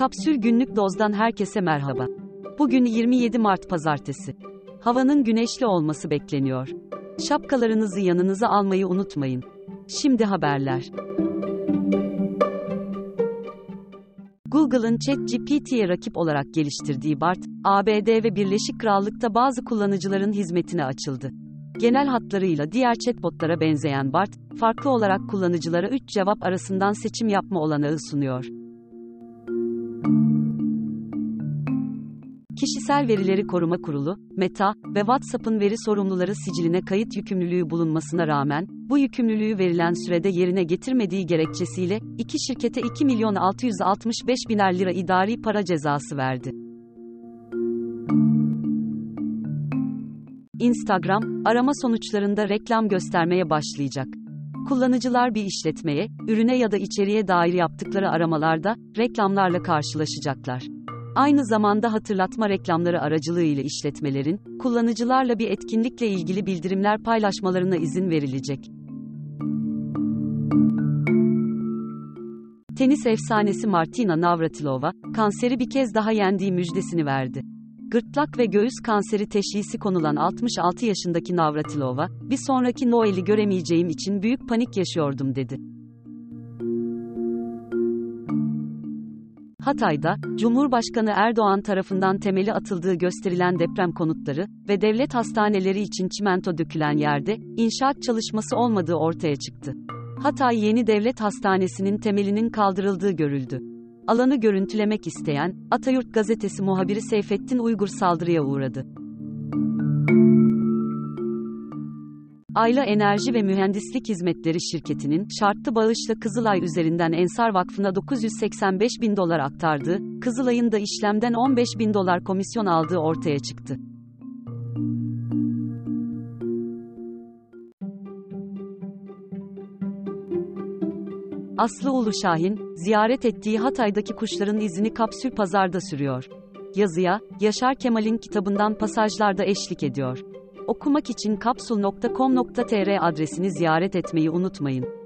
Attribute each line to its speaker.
Speaker 1: Kapsül Günlük Doz'dan herkese merhaba. Bugün 27 Mart Pazartesi. Havanın güneşli olması bekleniyor. Şapkalarınızı yanınıza almayı unutmayın. Şimdi haberler. Google'ın ChatGPT'ye rakip olarak geliştirdiği BART, ABD ve Birleşik Krallık'ta bazı kullanıcıların hizmetine açıldı. Genel hatlarıyla diğer chatbotlara benzeyen BART, farklı olarak kullanıcılara 3 cevap arasından seçim yapma olanağı sunuyor. Kişisel Verileri Koruma Kurulu, Meta ve WhatsApp'ın veri sorumluları siciline kayıt yükümlülüğü bulunmasına rağmen, bu yükümlülüğü verilen sürede yerine getirmediği gerekçesiyle, iki şirkete 2 milyon 665 biner lira idari para cezası verdi. Instagram, arama sonuçlarında reklam göstermeye başlayacak. Kullanıcılar bir işletmeye, ürüne ya da içeriğe dair yaptıkları aramalarda, reklamlarla karşılaşacaklar. Aynı zamanda hatırlatma reklamları aracılığıyla işletmelerin, kullanıcılarla bir etkinlikle ilgili bildirimler paylaşmalarına izin verilecek. Tenis efsanesi Martina Navratilova, kanseri bir kez daha yendiği müjdesini verdi. Gırtlak ve göğüs kanseri teşhisi konulan 66 yaşındaki Navratilova, bir sonraki Noel'i göremeyeceğim için büyük panik yaşıyordum dedi. Hatay'da, Cumhurbaşkanı Erdoğan tarafından temeli atıldığı gösterilen deprem konutları ve devlet hastaneleri için çimento dökülen yerde, inşaat çalışması olmadığı ortaya çıktı. Hatay Yeni Devlet Hastanesi'nin temelinin kaldırıldığı görüldü. Alanı görüntülemek isteyen, Atayurt gazetesi muhabiri Seyfettin Uygur saldırıya uğradı. Ayla Enerji ve Mühendislik Hizmetleri şirketinin şartlı bağışla Kızılay üzerinden Ensar Vakfı'na 985 bin dolar aktardığı, Kızılay'ın da işlemden 15 bin dolar komisyon aldığı ortaya çıktı. Aslı Ulu Şahin, ziyaret ettiği Hatay'daki kuşların izini kapsül pazarda sürüyor. Yazıya, Yaşar Kemal'in kitabından pasajlarda eşlik ediyor. Okumak için kapsul.com.tr adresini ziyaret etmeyi unutmayın.